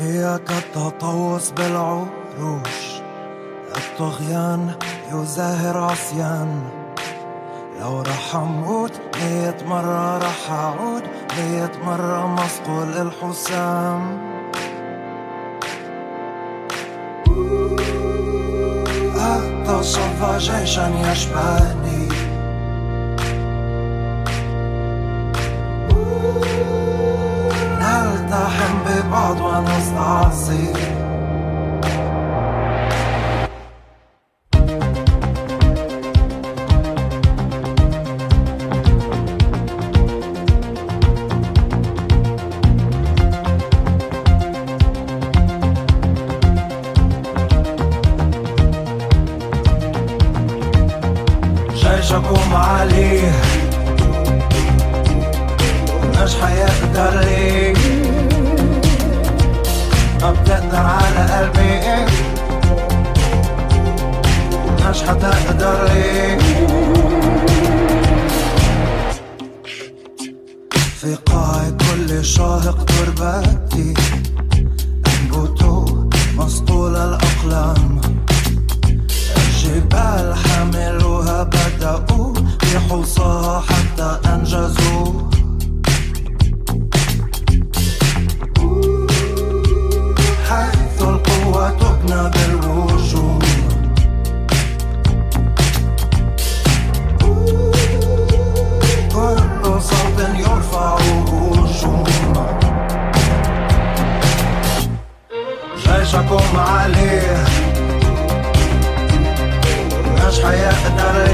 إياك التطوس بالعروش الطغيان يزاهر عصيان. لو رح أموت مية مرة رح أعود مية مرة مصقول الحسام اتصفى جيشا يشبهني. Eduardo Anastácio da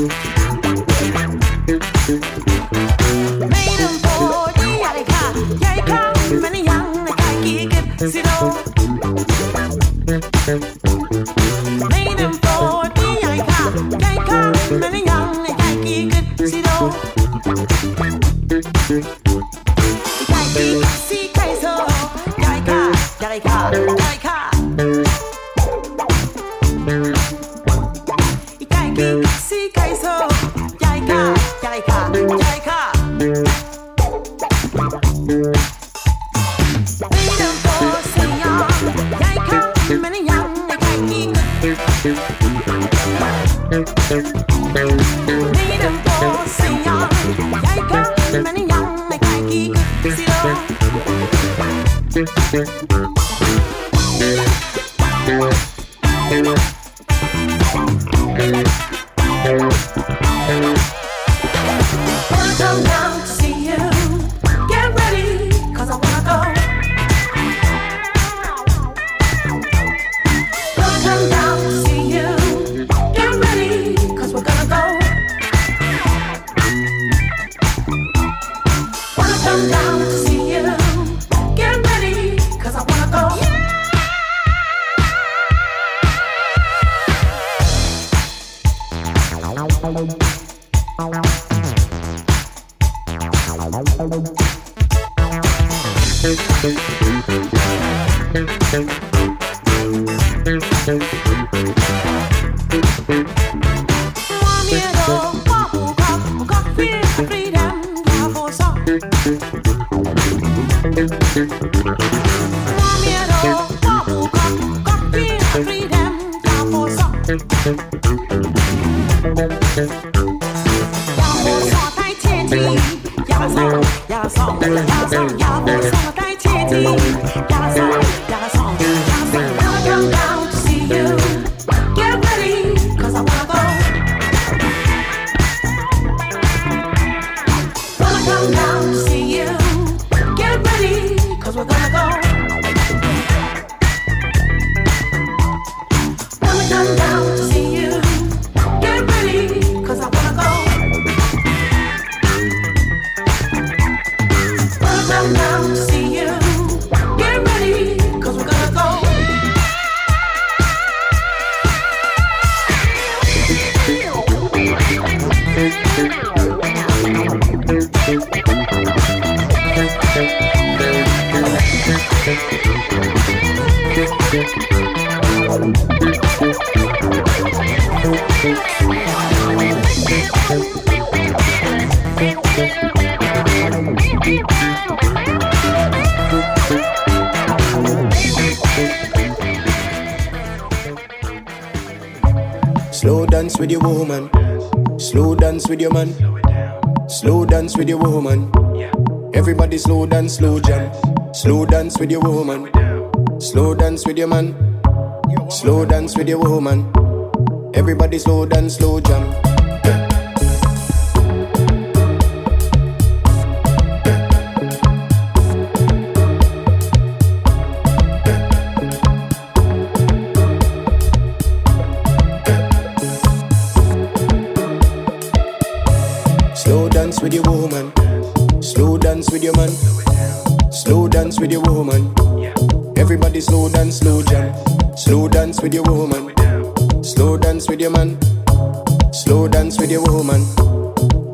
Thank Your man, slow dance with your woman, everybody slow dance, slow jump slow dance with your woman, slow dance with your man. Slow dance with your woman. Everybody slow dance, slow jam. Slow dance with your woman. Slow dance with your man. Slow dance with your woman.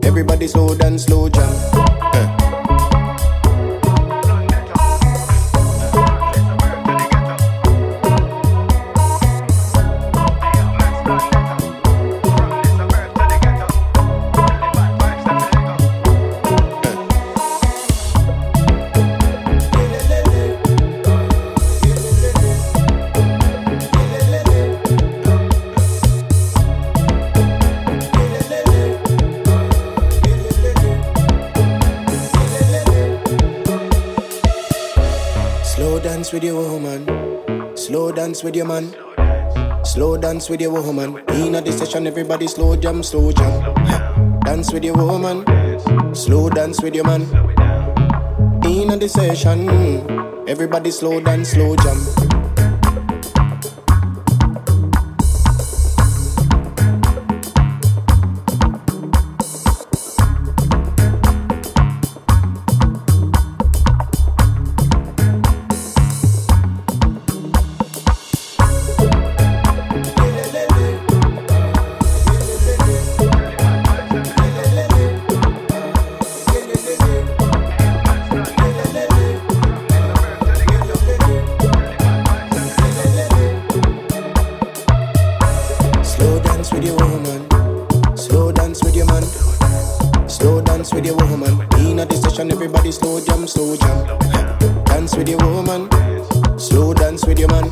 Everybody slow dance, slow jam. Dance with your man. Slow dance with your woman. In a session, everybody slow jam, slow jam. Dance with your woman. Slow dance with your man. In a session, everybody slow dance, slow jam. dance with your woman. Slow dance with your man. Slow dance with your woman. In a the session, everybody slow jam, slow jam. Dance with your woman. Slow dance with your man.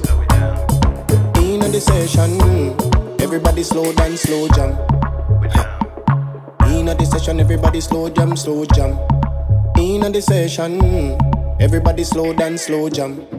In a the session, everybody slow dance, slow jam. In a the session, everybody slow jam, slow jam. In a the session, everybody slow dance, slow jam.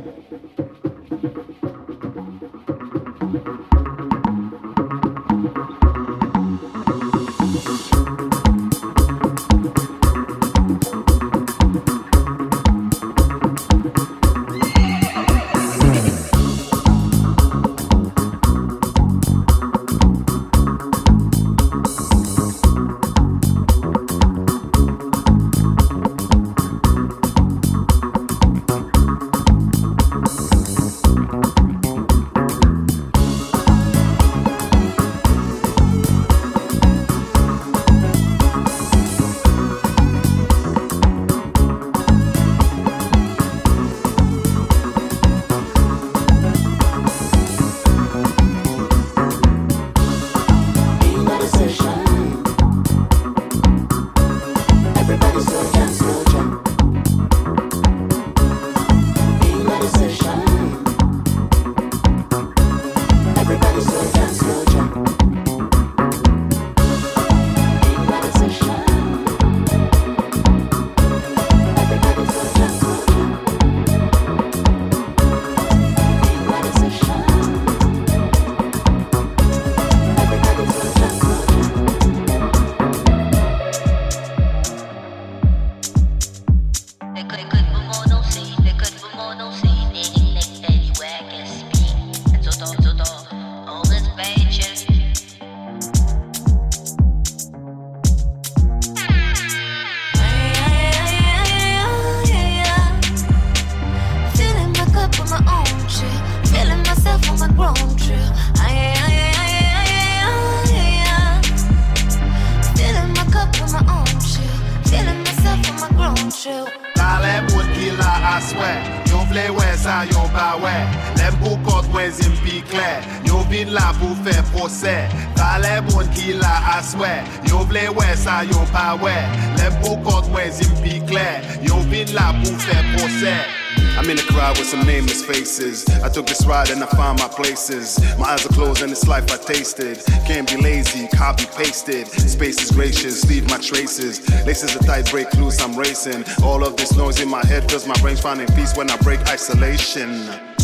This life I tasted. Can't be lazy, copy pasted. Space is gracious, leave my traces. Laces are tight, break loose, I'm racing. All of this noise in my head fills my brain finding peace when I break isolation.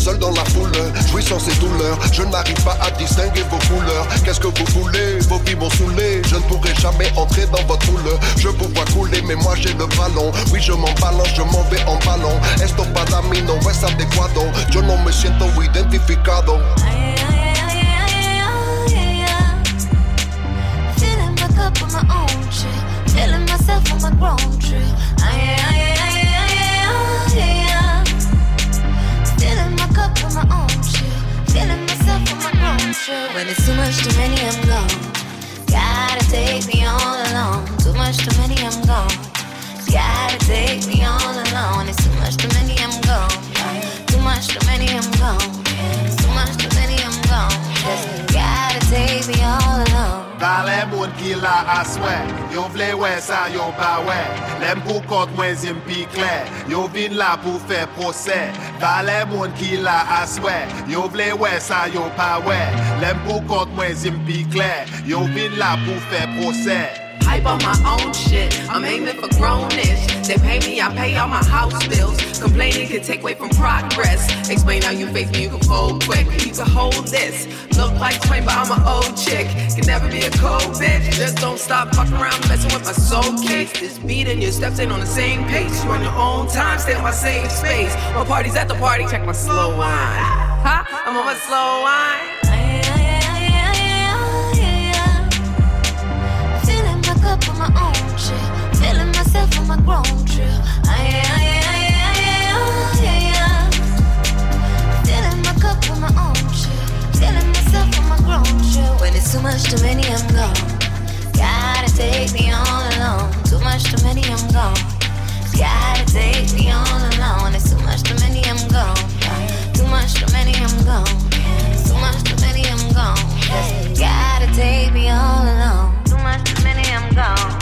seul dans la foule, jouissance et douleur. Je n'arrive pas à distinguer vos couleurs. Qu'est-ce que vous voulez? Vos vies m'ont saoulé. Je ne pourrai jamais entrer dans votre foule. Je vous vois couler, mais moi j'ai le ballon. Oui, je m'en balance, je m'en vais en ballon. Esto para mí no es adecuado. Yo no me siento identificado. My cup on my own shit. Feeling myself on my grown trip. When it's too much, too many, I'm gone. Gotta take me all alone. Too much, too many, I'm gone. Gotta take me all alone. It's too much, too many, I'm gone. Too much, too many, I'm gone. Too much, too many, Dan le moun ki la aswe. Yo vle we sa yo ba we. Lem pou kont mwen zim pi kle. Yo vin la pou fe prose. Dan moun ki la aswe. Yo vle we sa yo pa we. Lem pou kont mwen zim pi kle. Yo vin la pou fe prose. On my own shit. I'm aiming for grownish. They pay me, I pay all my house bills. Complaining can take away from progress. Explain how you face me, you can fold quick. You can hold this. Look like Twain, but I'm an old chick. Can never be a cold bitch. Just don't stop fucking around messing with my soul case. This beat and your steps ain't on the same pace. You on your own time, stay in my safe space. My party's at the party, check my slow wine. Huh? I'm on my slow wine. Take me all alone. Too much, to many, I'm gone. Gotta take me all alone. It's too much to many, I'm gone. Too much to many, I'm gone. Too much to many, I'm gone. Gotta take me all alone. Too much to many, I'm gone.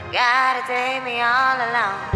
Gotta take me all alone.